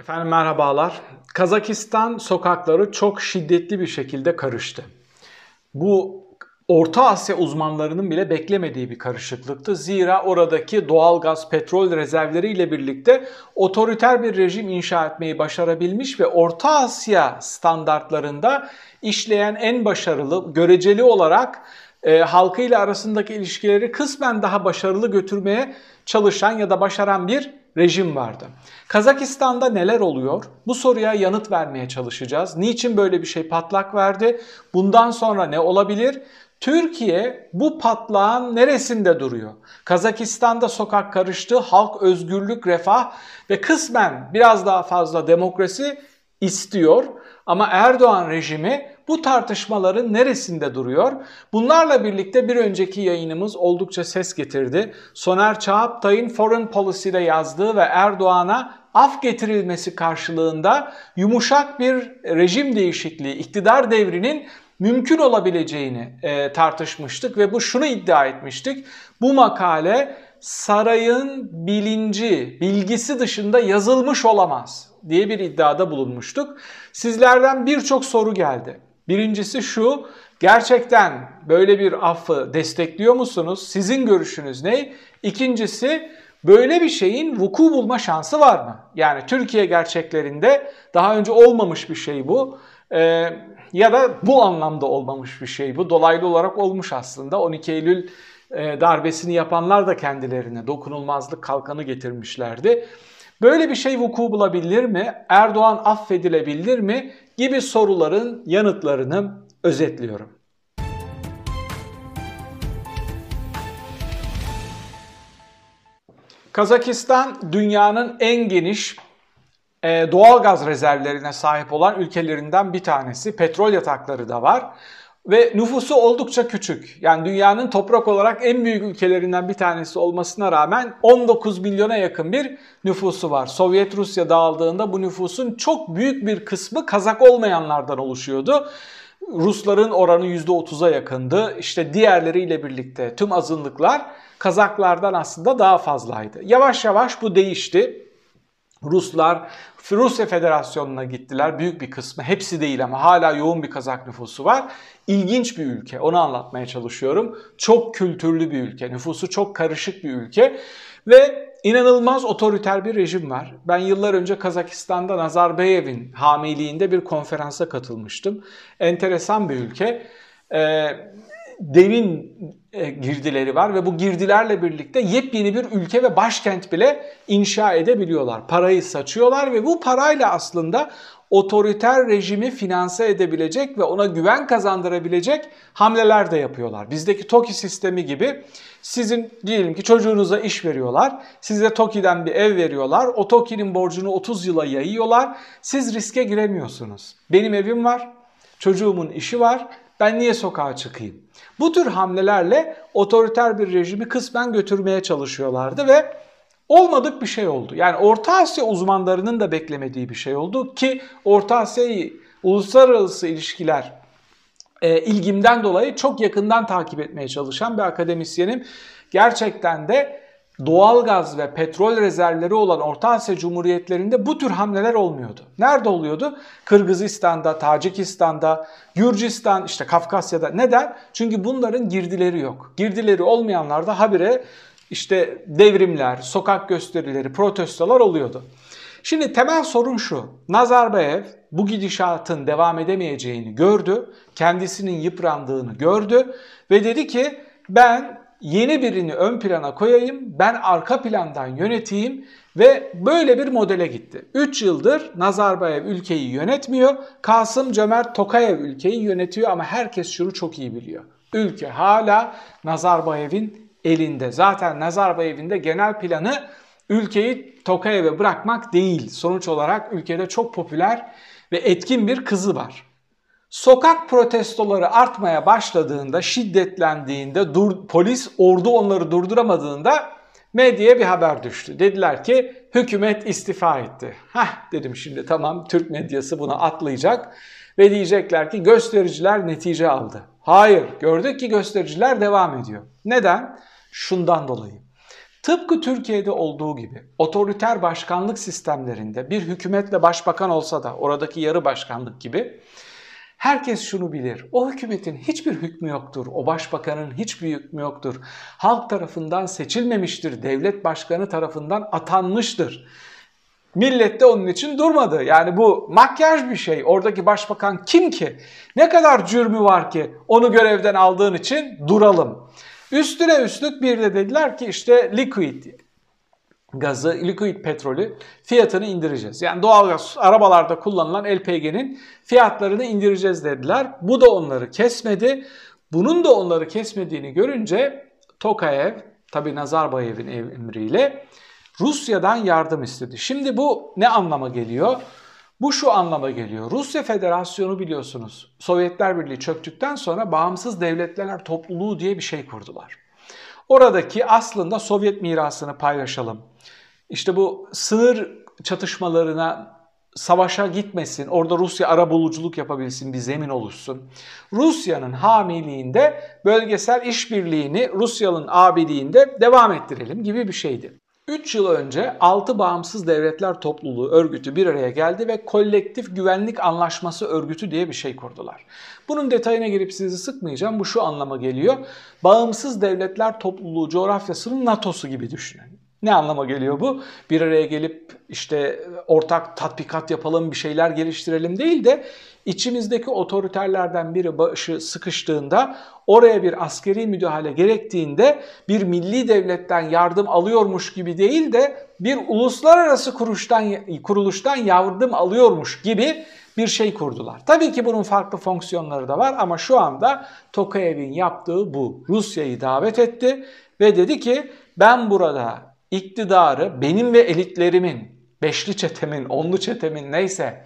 Efendim merhabalar. Kazakistan sokakları çok şiddetli bir şekilde karıştı. Bu Orta Asya uzmanlarının bile beklemediği bir karışıklıktı. Zira oradaki doğal gaz, petrol rezervleriyle birlikte otoriter bir rejim inşa etmeyi başarabilmiş ve Orta Asya standartlarında işleyen en başarılı, göreceli olarak e, halkıyla arasındaki ilişkileri kısmen daha başarılı götürmeye çalışan ya da başaran bir rejim vardı. Kazakistan'da neler oluyor? Bu soruya yanıt vermeye çalışacağız. Niçin böyle bir şey patlak verdi? Bundan sonra ne olabilir? Türkiye bu patlağın neresinde duruyor? Kazakistan'da sokak karıştı, halk özgürlük, refah ve kısmen biraz daha fazla demokrasi istiyor. Ama Erdoğan rejimi bu tartışmaların neresinde duruyor? Bunlarla birlikte bir önceki yayınımız oldukça ses getirdi. Soner Çağaptay'ın Foreign Policy'de yazdığı ve Erdoğan'a af getirilmesi karşılığında yumuşak bir rejim değişikliği, iktidar devrinin mümkün olabileceğini e, tartışmıştık ve bu şunu iddia etmiştik. Bu makale sarayın bilinci, bilgisi dışında yazılmış olamaz diye bir iddiada bulunmuştuk. Sizlerden birçok soru geldi. Birincisi şu, gerçekten böyle bir affı destekliyor musunuz? Sizin görüşünüz ne? İkincisi, böyle bir şeyin vuku bulma şansı var mı? Yani Türkiye gerçeklerinde daha önce olmamış bir şey bu. Ee, ya da bu anlamda olmamış bir şey bu. Dolaylı olarak olmuş aslında. 12 Eylül e, darbesini yapanlar da kendilerine dokunulmazlık kalkanı getirmişlerdi. Böyle bir şey vuku bulabilir mi? Erdoğan affedilebilir mi? Gibi soruların yanıtlarını özetliyorum. Kazakistan dünyanın en geniş e, doğal gaz rezervlerine sahip olan ülkelerinden bir tanesi. Petrol yatakları da var ve nüfusu oldukça küçük. Yani dünyanın toprak olarak en büyük ülkelerinden bir tanesi olmasına rağmen 19 milyona yakın bir nüfusu var. Sovyet Rusya dağıldığında bu nüfusun çok büyük bir kısmı Kazak olmayanlardan oluşuyordu. Rusların oranı %30'a yakındı. İşte diğerleriyle birlikte tüm azınlıklar Kazaklardan aslında daha fazlaydı. Yavaş yavaş bu değişti. Ruslar Rusya Federasyonu'na gittiler. Büyük bir kısmı, hepsi değil ama hala yoğun bir Kazak nüfusu var. İlginç bir ülke, onu anlatmaya çalışıyorum. Çok kültürlü bir ülke, nüfusu çok karışık bir ülke ve inanılmaz otoriter bir rejim var. Ben yıllar önce Kazakistan'da Nazarbayev'in hamiliğinde bir konferansa katılmıştım. Enteresan bir ülke. Ee, derin e, girdileri var ve bu girdilerle birlikte yepyeni bir ülke ve başkent bile inşa edebiliyorlar. Parayı saçıyorlar ve bu parayla aslında otoriter rejimi finanse edebilecek ve ona güven kazandırabilecek hamleler de yapıyorlar. Bizdeki TOKİ sistemi gibi sizin diyelim ki çocuğunuza iş veriyorlar. Size TOKİ'den bir ev veriyorlar. O TOKİ'nin borcunu 30 yıla yayıyorlar. Siz riske giremiyorsunuz. Benim evim var. Çocuğumun işi var. Ben niye sokağa çıkayım? Bu tür hamlelerle otoriter bir rejimi kısmen götürmeye çalışıyorlardı ve olmadık bir şey oldu. Yani Orta Asya uzmanlarının da beklemediği bir şey oldu ki Orta Asya'yı uluslararası ilişkiler e, ilgimden dolayı çok yakından takip etmeye çalışan bir akademisyenim. Gerçekten de doğal gaz ve petrol rezervleri olan Orta Asya Cumhuriyetlerinde bu tür hamleler olmuyordu. Nerede oluyordu? Kırgızistan'da, Tacikistan'da, Gürcistan, işte Kafkasya'da. Neden? Çünkü bunların girdileri yok. Girdileri olmayanlarda habire işte devrimler, sokak gösterileri, protestolar oluyordu. Şimdi temel sorun şu. Nazarbayev bu gidişatın devam edemeyeceğini gördü. Kendisinin yıprandığını gördü ve dedi ki ben yeni birini ön plana koyayım, ben arka plandan yöneteyim ve böyle bir modele gitti. 3 yıldır Nazarbayev ülkeyi yönetmiyor, Kasım Cömert Tokayev ülkeyi yönetiyor ama herkes şunu çok iyi biliyor. Ülke hala Nazarbayev'in elinde. Zaten Nazarbayev'in de genel planı ülkeyi Tokayev'e bırakmak değil. Sonuç olarak ülkede çok popüler ve etkin bir kızı var. Sokak protestoları artmaya başladığında, şiddetlendiğinde, dur, polis ordu onları durduramadığında medyaya bir haber düştü. Dediler ki hükümet istifa etti. Hah dedim şimdi tamam Türk medyası bunu atlayacak ve diyecekler ki göstericiler netice aldı. Hayır gördük ki göstericiler devam ediyor. Neden? Şundan dolayı. Tıpkı Türkiye'de olduğu gibi otoriter başkanlık sistemlerinde bir hükümetle başbakan olsa da oradaki yarı başkanlık gibi herkes şunu bilir. O hükümetin hiçbir hükmü yoktur. O başbakanın hiçbir hükmü yoktur. Halk tarafından seçilmemiştir. Devlet başkanı tarafından atanmıştır. Millet de onun için durmadı. Yani bu makyaj bir şey. Oradaki başbakan kim ki? Ne kadar cürmü var ki onu görevden aldığın için duralım. Üstüne üstlük bir de dediler ki işte liquid gazı, liquid petrolü fiyatını indireceğiz. Yani doğalgaz arabalarda kullanılan LPG'nin fiyatlarını indireceğiz dediler. Bu da onları kesmedi. Bunun da onları kesmediğini görünce Tokayev, tabi Nazarbayev'in emriyle Rusya'dan yardım istedi. Şimdi bu ne anlama geliyor? Bu şu anlama geliyor. Rusya Federasyonu biliyorsunuz Sovyetler Birliği çöktükten sonra bağımsız devletler topluluğu diye bir şey kurdular. Oradaki aslında Sovyet mirasını paylaşalım. İşte bu sınır çatışmalarına savaşa gitmesin, orada Rusya ara buluculuk yapabilsin, bir zemin oluşsun. Rusya'nın hamiliğinde bölgesel işbirliğini Rusya'nın abiliğinde devam ettirelim gibi bir şeydi. 3 yıl önce 6 bağımsız devletler topluluğu örgütü bir araya geldi ve kolektif güvenlik anlaşması örgütü diye bir şey kurdular. Bunun detayına girip sizi sıkmayacağım. Bu şu anlama geliyor. Bağımsız devletler topluluğu coğrafyasının NATO'su gibi düşünün. Ne anlama geliyor bu? Bir araya gelip işte ortak tatbikat yapalım, bir şeyler geliştirelim değil de içimizdeki otoriterlerden biri başı sıkıştığında oraya bir askeri müdahale gerektiğinde bir milli devletten yardım alıyormuş gibi değil de bir uluslararası kuruluştan, kuruluştan yardım alıyormuş gibi bir şey kurdular. Tabii ki bunun farklı fonksiyonları da var ama şu anda Tokayev'in yaptığı bu. Rusya'yı davet etti ve dedi ki ben burada iktidarı benim ve elitlerimin, beşli çetemin, onlu çetemin neyse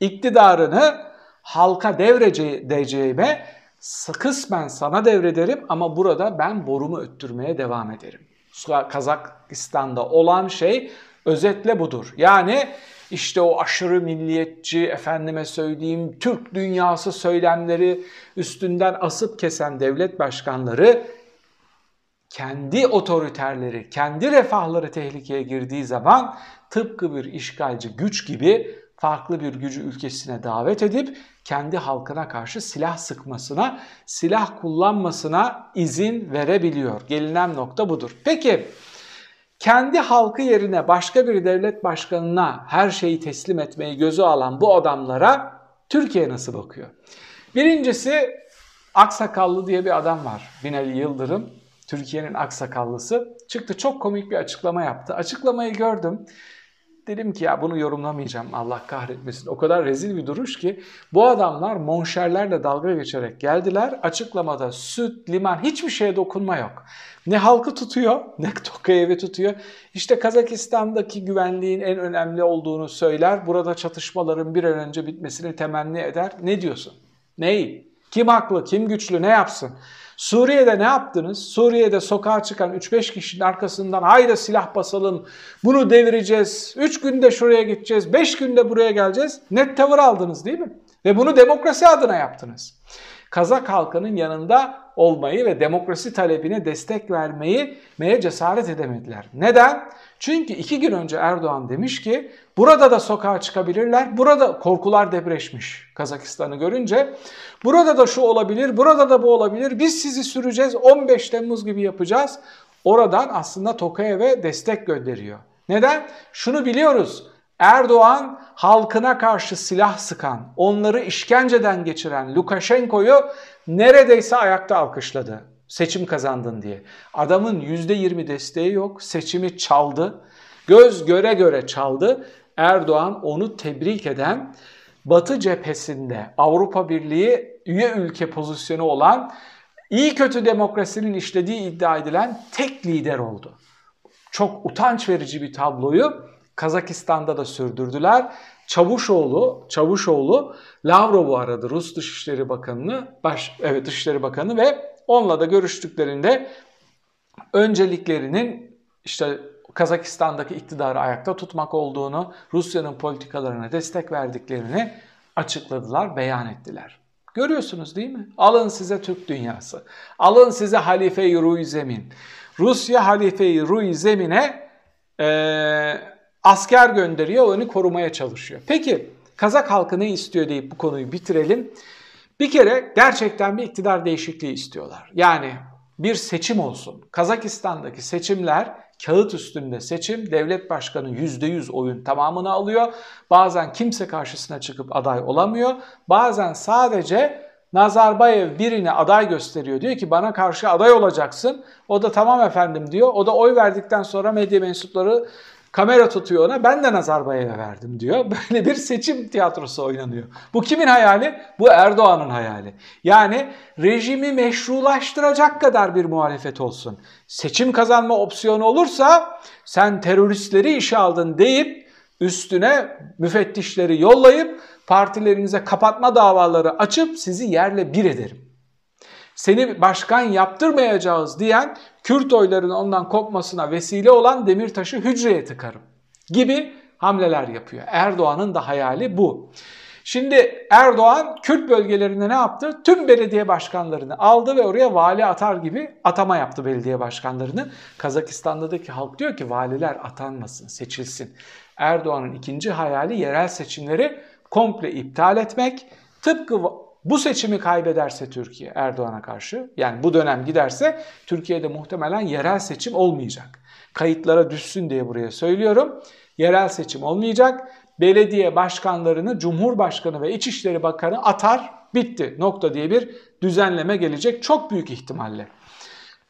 iktidarını halka devredeceğime kısmen sana devrederim ama burada ben borumu öttürmeye devam ederim. Kazakistan'da olan şey özetle budur. Yani işte o aşırı milliyetçi, efendime söyleyeyim, Türk dünyası söylemleri üstünden asıp kesen devlet başkanları kendi otoriterleri, kendi refahları tehlikeye girdiği zaman tıpkı bir işgalci güç gibi farklı bir gücü ülkesine davet edip kendi halkına karşı silah sıkmasına, silah kullanmasına izin verebiliyor. Gelinen nokta budur. Peki kendi halkı yerine başka bir devlet başkanına her şeyi teslim etmeyi gözü alan bu adamlara Türkiye nasıl bakıyor? Birincisi Aksakallı diye bir adam var. Binali Yıldırım. Türkiye'nin aksakallısı çıktı çok komik bir açıklama yaptı. Açıklamayı gördüm. Dedim ki ya bunu yorumlamayacağım Allah kahretmesin. O kadar rezil bir duruş ki bu adamlar monşerlerle dalga geçerek geldiler. Açıklamada süt, liman hiçbir şeye dokunma yok. Ne halkı tutuyor ne Tokayev'i tutuyor. İşte Kazakistan'daki güvenliğin en önemli olduğunu söyler. Burada çatışmaların bir an önce bitmesini temenni eder. Ne diyorsun? Neyi? Kim haklı, kim güçlü, ne yapsın? Suriye'de ne yaptınız? Suriye'de sokağa çıkan 3-5 kişinin arkasından haydi silah basalım, bunu devireceğiz, 3 günde şuraya gideceğiz, 5 günde buraya geleceğiz. Net tavır aldınız değil mi? Ve bunu demokrasi adına yaptınız. Kazak halkının yanında olmayı ve demokrasi talebine destek vermeyi meye cesaret edemediler. Neden? Çünkü iki gün önce Erdoğan demiş ki burada da sokağa çıkabilirler. Burada korkular depreşmiş Kazakistan'ı görünce. Burada da şu olabilir, burada da bu olabilir. Biz sizi süreceğiz 15 Temmuz gibi yapacağız. Oradan aslında Tokayev'e destek gönderiyor. Neden? Şunu biliyoruz. Erdoğan halkına karşı silah sıkan, onları işkenceden geçiren Lukashenko'yu neredeyse ayakta alkışladı. Seçim kazandın diye. Adamın %20 desteği yok. Seçimi çaldı. Göz göre göre çaldı. Erdoğan onu tebrik eden Batı cephesinde Avrupa Birliği üye ülke pozisyonu olan iyi kötü demokrasinin işlediği iddia edilen tek lider oldu. Çok utanç verici bir tabloyu Kazakistan'da da sürdürdüler. Çavuşoğlu, Çavuşoğlu Lavrov'u aradı Rus Dışişleri Bakanı'nı, baş, evet Dışişleri Bakanı ve onunla da görüştüklerinde önceliklerinin işte Kazakistan'daki iktidarı ayakta tutmak olduğunu, Rusya'nın politikalarına destek verdiklerini açıkladılar, beyan ettiler. Görüyorsunuz değil mi? Alın size Türk dünyası. Alın size Halife-i Ruhi Zemin. Rusya Halife-i Ruhi Zemin'e e, asker gönderiyor, onu korumaya çalışıyor. Peki Kazak halkı ne istiyor deyip bu konuyu bitirelim. Bir kere gerçekten bir iktidar değişikliği istiyorlar. Yani bir seçim olsun. Kazakistan'daki seçimler kağıt üstünde seçim. Devlet başkanı %100 oyun tamamını alıyor. Bazen kimse karşısına çıkıp aday olamıyor. Bazen sadece Nazarbayev birini aday gösteriyor. Diyor ki bana karşı aday olacaksın. O da tamam efendim diyor. O da oy verdikten sonra medya mensupları kamera tutuyor ona ben de Nazarbayev'e verdim diyor. Böyle bir seçim tiyatrosu oynanıyor. Bu kimin hayali? Bu Erdoğan'ın hayali. Yani rejimi meşrulaştıracak kadar bir muhalefet olsun. Seçim kazanma opsiyonu olursa sen teröristleri işe aldın deyip üstüne müfettişleri yollayıp partilerinize kapatma davaları açıp sizi yerle bir ederim. Seni başkan yaptırmayacağız diyen Kürt oylarının ondan kopmasına vesile olan Demirtaş'ı hücreye tıkarım gibi hamleler yapıyor. Erdoğan'ın da hayali bu. Şimdi Erdoğan Kürt bölgelerinde ne yaptı? Tüm belediye başkanlarını aldı ve oraya vali atar gibi atama yaptı belediye başkanlarını. Kazakistan'daki halk diyor ki valiler atanmasın, seçilsin. Erdoğan'ın ikinci hayali yerel seçimleri komple iptal etmek. Tıpkı bu seçimi kaybederse Türkiye Erdoğan'a karşı yani bu dönem giderse Türkiye'de muhtemelen yerel seçim olmayacak. Kayıtlara düşsün diye buraya söylüyorum. Yerel seçim olmayacak. Belediye başkanlarını Cumhurbaşkanı ve İçişleri Bakanı atar bitti nokta diye bir düzenleme gelecek çok büyük ihtimalle.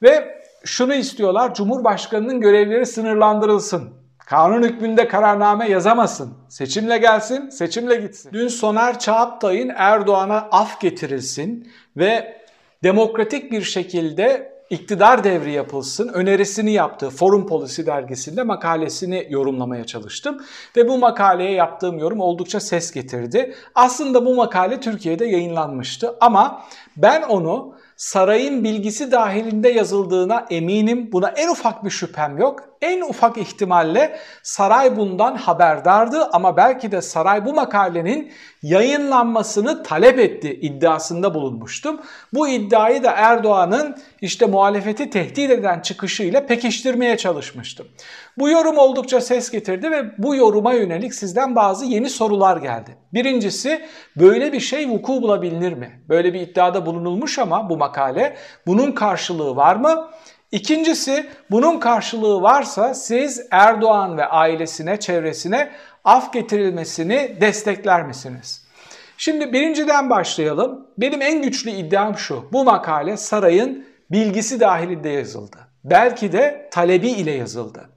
Ve şunu istiyorlar Cumhurbaşkanının görevleri sınırlandırılsın. Kanun hükmünde kararname yazamasın. Seçimle gelsin, seçimle gitsin. Dün Soner Çağaptay'ın Erdoğan'a af getirilsin ve demokratik bir şekilde iktidar devri yapılsın önerisini yaptığı Forum Policy dergisinde makalesini yorumlamaya çalıştım. Ve bu makaleye yaptığım yorum oldukça ses getirdi. Aslında bu makale Türkiye'de yayınlanmıştı ama ben onu sarayın bilgisi dahilinde yazıldığına eminim. Buna en ufak bir şüphem yok. En ufak ihtimalle saray bundan haberdardı ama belki de saray bu makalenin yayınlanmasını talep etti iddiasında bulunmuştum. Bu iddiayı da Erdoğan'ın işte muhalefeti tehdit eden çıkışıyla pekiştirmeye çalışmıştım. Bu yorum oldukça ses getirdi ve bu yoruma yönelik sizden bazı yeni sorular geldi. Birincisi böyle bir şey vuku bulabilir mi? Böyle bir iddiada bulunulmuş ama bu makale bunun karşılığı var mı? İkincisi bunun karşılığı varsa siz Erdoğan ve ailesine, çevresine af getirilmesini destekler misiniz? Şimdi birinciden başlayalım. Benim en güçlü iddiam şu. Bu makale sarayın bilgisi dahilinde yazıldı. Belki de talebi ile yazıldı.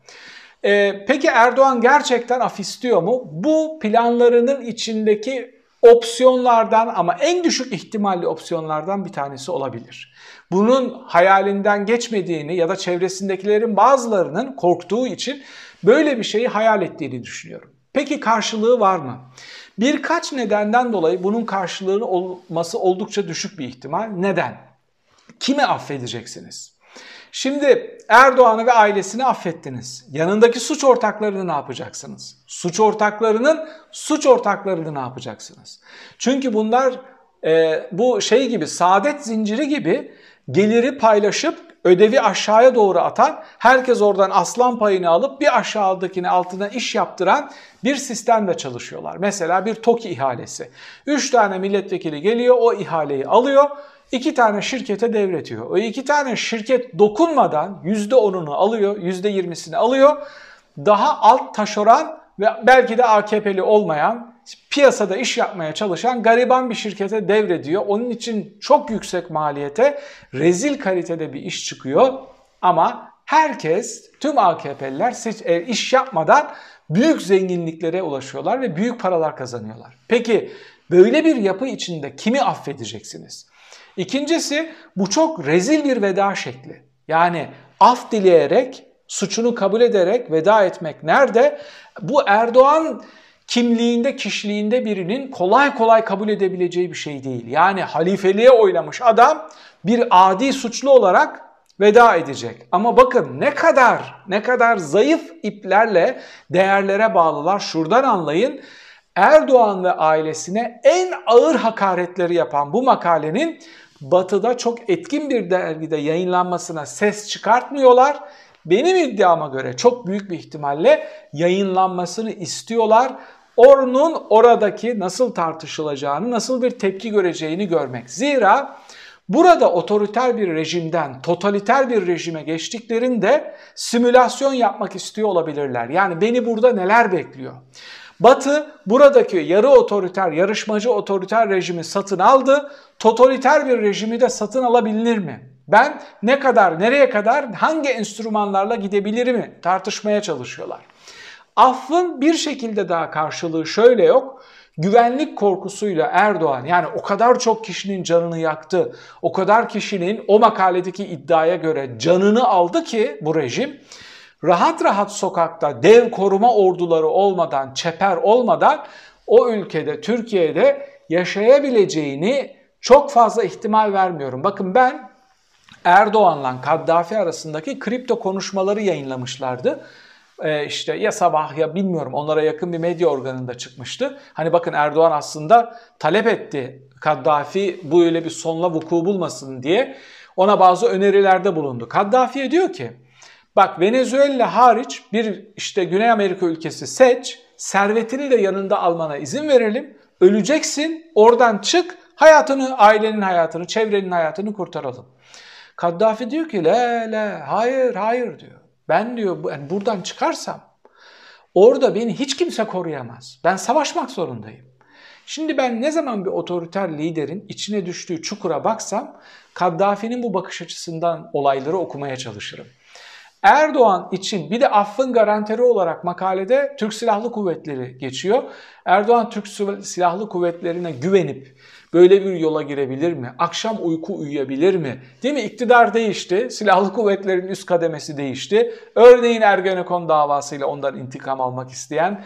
Ee, peki Erdoğan gerçekten af istiyor mu? Bu planlarının içindeki opsiyonlardan ama en düşük ihtimalli opsiyonlardan bir tanesi olabilir. Bunun hayalinden geçmediğini ya da çevresindekilerin bazılarının korktuğu için böyle bir şeyi hayal ettiğini düşünüyorum. Peki karşılığı var mı? Birkaç nedenden dolayı bunun karşılığının olması oldukça düşük bir ihtimal. Neden? Kimi affedeceksiniz? Şimdi Erdoğan'ı ve ailesini affettiniz. Yanındaki suç ortaklarını ne yapacaksınız? Suç ortaklarının suç ortaklarını ne yapacaksınız? Çünkü bunlar e, bu şey gibi saadet zinciri gibi geliri paylaşıp ödevi aşağıya doğru atan, herkes oradan aslan payını alıp bir aşağıdakini altına iş yaptıran bir sistemle çalışıyorlar. Mesela bir TOKİ ihalesi. 3 tane milletvekili geliyor, o ihaleyi alıyor iki tane şirkete devretiyor. O iki tane şirket dokunmadan %10'unu alıyor, %20'sini alıyor. Daha alt taşoran ve belki de AKP'li olmayan, piyasada iş yapmaya çalışan gariban bir şirkete devrediyor. Onun için çok yüksek maliyete, rezil kalitede bir iş çıkıyor. Ama herkes, tüm AKP'liler e, iş yapmadan büyük zenginliklere ulaşıyorlar ve büyük paralar kazanıyorlar. Peki böyle bir yapı içinde kimi affedeceksiniz? İkincisi bu çok rezil bir veda şekli. Yani af dileyerek, suçunu kabul ederek veda etmek nerede? Bu Erdoğan kimliğinde, kişiliğinde birinin kolay kolay kabul edebileceği bir şey değil. Yani halifeliğe oynamış adam bir adi suçlu olarak veda edecek. Ama bakın ne kadar ne kadar zayıf iplerle değerlere bağlılar. Şuradan anlayın. Erdoğan ve ailesine en ağır hakaretleri yapan bu makalenin Batı'da çok etkin bir dergide yayınlanmasına ses çıkartmıyorlar. Benim iddiama göre çok büyük bir ihtimalle yayınlanmasını istiyorlar. Onun oradaki nasıl tartışılacağını, nasıl bir tepki göreceğini görmek. Zira burada otoriter bir rejimden totaliter bir rejime geçtiklerinde simülasyon yapmak istiyor olabilirler. Yani beni burada neler bekliyor? Batı buradaki yarı otoriter, yarışmacı otoriter rejimi satın aldı. Totaliter bir rejimi de satın alabilir mi? Ben ne kadar, nereye kadar, hangi enstrümanlarla gidebilir mi tartışmaya çalışıyorlar. Affın bir şekilde daha karşılığı şöyle yok. Güvenlik korkusuyla Erdoğan yani o kadar çok kişinin canını yaktı, o kadar kişinin o makaledeki iddiaya göre canını aldı ki bu rejim rahat rahat sokakta dev koruma orduları olmadan, çeper olmadan o ülkede, Türkiye'de yaşayabileceğini çok fazla ihtimal vermiyorum. Bakın ben Erdoğan'la Kaddafi arasındaki kripto konuşmaları yayınlamışlardı. Ee, işte ya sabah ya bilmiyorum onlara yakın bir medya organında çıkmıştı. Hani bakın Erdoğan aslında talep etti Kaddafi bu öyle bir sonla vuku bulmasın diye ona bazı önerilerde bulundu. Kaddafi'ye diyor ki Bak Venezuela hariç bir işte Güney Amerika ülkesi seç, servetini de yanında almana izin verelim. Öleceksin, oradan çık, hayatını, ailenin hayatını, çevrenin hayatını kurtaralım. Kaddafi diyor ki le le hayır hayır diyor. Ben diyor yani buradan çıkarsam orada beni hiç kimse koruyamaz. Ben savaşmak zorundayım. Şimdi ben ne zaman bir otoriter liderin içine düştüğü çukura baksam Kaddafi'nin bu bakış açısından olayları okumaya çalışırım. Erdoğan için bir de affın garantörü olarak makalede Türk Silahlı Kuvvetleri geçiyor. Erdoğan Türk Silahlı Kuvvetleri'ne güvenip böyle bir yola girebilir mi? Akşam uyku uyuyabilir mi? Değil mi? İktidar değişti. Silahlı kuvvetlerin üst kademesi değişti. Örneğin Ergenekon davasıyla ondan intikam almak isteyen,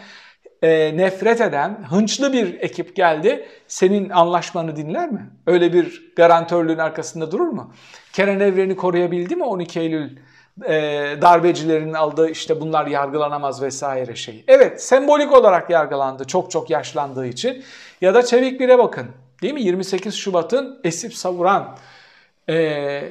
e, nefret eden, hınçlı bir ekip geldi. Senin anlaşmanı dinler mi? Öyle bir garantörlüğün arkasında durur mu? Kenan Evren'i koruyabildi mi 12 Eylül e, darbecilerin aldığı işte bunlar yargılanamaz vesaire şey. Evet sembolik olarak yargılandı çok çok yaşlandığı için. Ya da Çevik Bir'e bakın değil mi 28 Şubat'ın esip savuran e,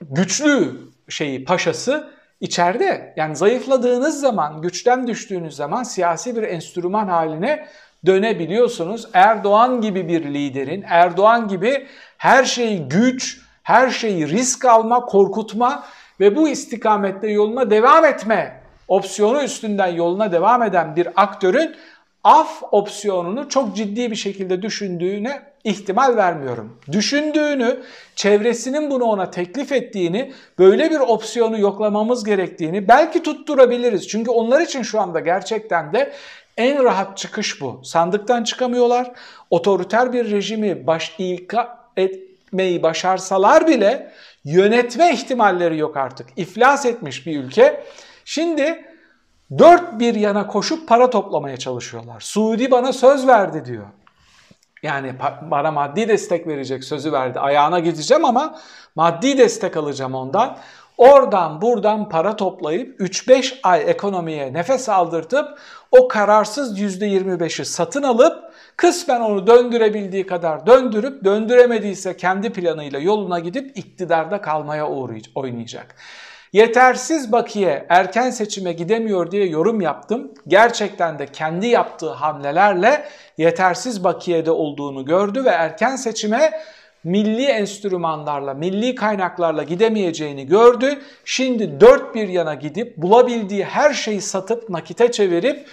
güçlü şeyi paşası içeride. Yani zayıfladığınız zaman, güçten düştüğünüz zaman siyasi bir enstrüman haline dönebiliyorsunuz. Erdoğan gibi bir liderin, Erdoğan gibi her şeyi güç, her şeyi risk alma, korkutma ve bu istikamette yoluna devam etme opsiyonu üstünden yoluna devam eden bir aktörün af opsiyonunu çok ciddi bir şekilde düşündüğüne ihtimal vermiyorum. Düşündüğünü, çevresinin bunu ona teklif ettiğini, böyle bir opsiyonu yoklamamız gerektiğini belki tutturabiliriz. Çünkü onlar için şu anda gerçekten de en rahat çıkış bu. Sandıktan çıkamıyorlar. Otoriter bir rejimi baş ilka etmeyi başarsalar bile yönetme ihtimalleri yok artık. İflas etmiş bir ülke. Şimdi dört bir yana koşup para toplamaya çalışıyorlar. Suudi bana söz verdi diyor. Yani bana maddi destek verecek sözü verdi. Ayağına gideceğim ama maddi destek alacağım ondan. Oradan buradan para toplayıp 3-5 ay ekonomiye nefes aldırtıp o kararsız %25'i satın alıp kısmen onu döndürebildiği kadar döndürüp döndüremediyse kendi planıyla yoluna gidip iktidarda kalmaya oynayacak. Yetersiz bakiye erken seçime gidemiyor diye yorum yaptım. Gerçekten de kendi yaptığı hamlelerle yetersiz bakiyede olduğunu gördü ve erken seçime milli enstrümanlarla, milli kaynaklarla gidemeyeceğini gördü. Şimdi dört bir yana gidip bulabildiği her şeyi satıp nakite çevirip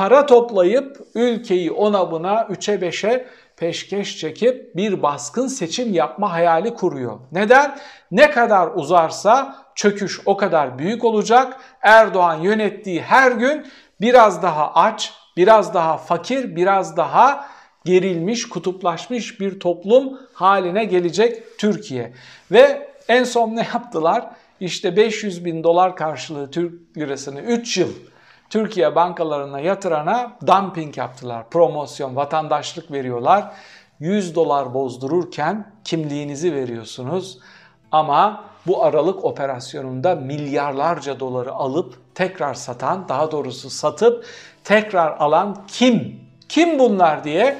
para toplayıp ülkeyi ona buna üçe beşe peşkeş çekip bir baskın seçim yapma hayali kuruyor. Neden? Ne kadar uzarsa çöküş o kadar büyük olacak. Erdoğan yönettiği her gün biraz daha aç, biraz daha fakir, biraz daha gerilmiş, kutuplaşmış bir toplum haline gelecek Türkiye. Ve en son ne yaptılar? İşte 500 bin dolar karşılığı Türk lirasını 3 yıl Türkiye bankalarına yatırana dumping yaptılar. Promosyon, vatandaşlık veriyorlar. 100 dolar bozdururken kimliğinizi veriyorsunuz. Ama bu aralık operasyonunda milyarlarca doları alıp tekrar satan, daha doğrusu satıp tekrar alan kim? Kim bunlar diye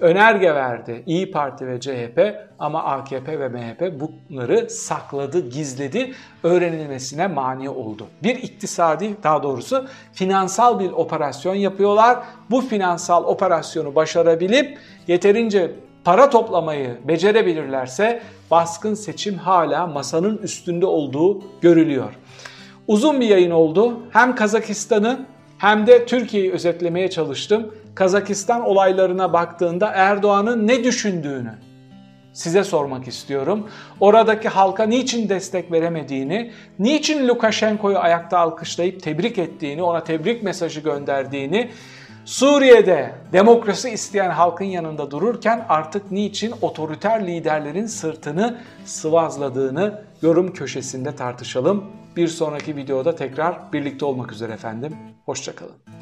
önerge verdi İyi Parti ve CHP ama AKP ve MHP bunları sakladı, gizledi, öğrenilmesine mani oldu. Bir iktisadi daha doğrusu finansal bir operasyon yapıyorlar. Bu finansal operasyonu başarabilip yeterince para toplamayı becerebilirlerse baskın seçim hala masanın üstünde olduğu görülüyor. Uzun bir yayın oldu. Hem Kazakistan'ı hem de Türkiye'yi özetlemeye çalıştım. Kazakistan olaylarına baktığında Erdoğan'ın ne düşündüğünü size sormak istiyorum. Oradaki halka niçin destek veremediğini, niçin Lukashenko'yu ayakta alkışlayıp tebrik ettiğini, ona tebrik mesajı gönderdiğini, Suriye'de demokrasi isteyen halkın yanında dururken artık niçin otoriter liderlerin sırtını sıvazladığını yorum köşesinde tartışalım. Bir sonraki videoda tekrar birlikte olmak üzere efendim. Hoşçakalın.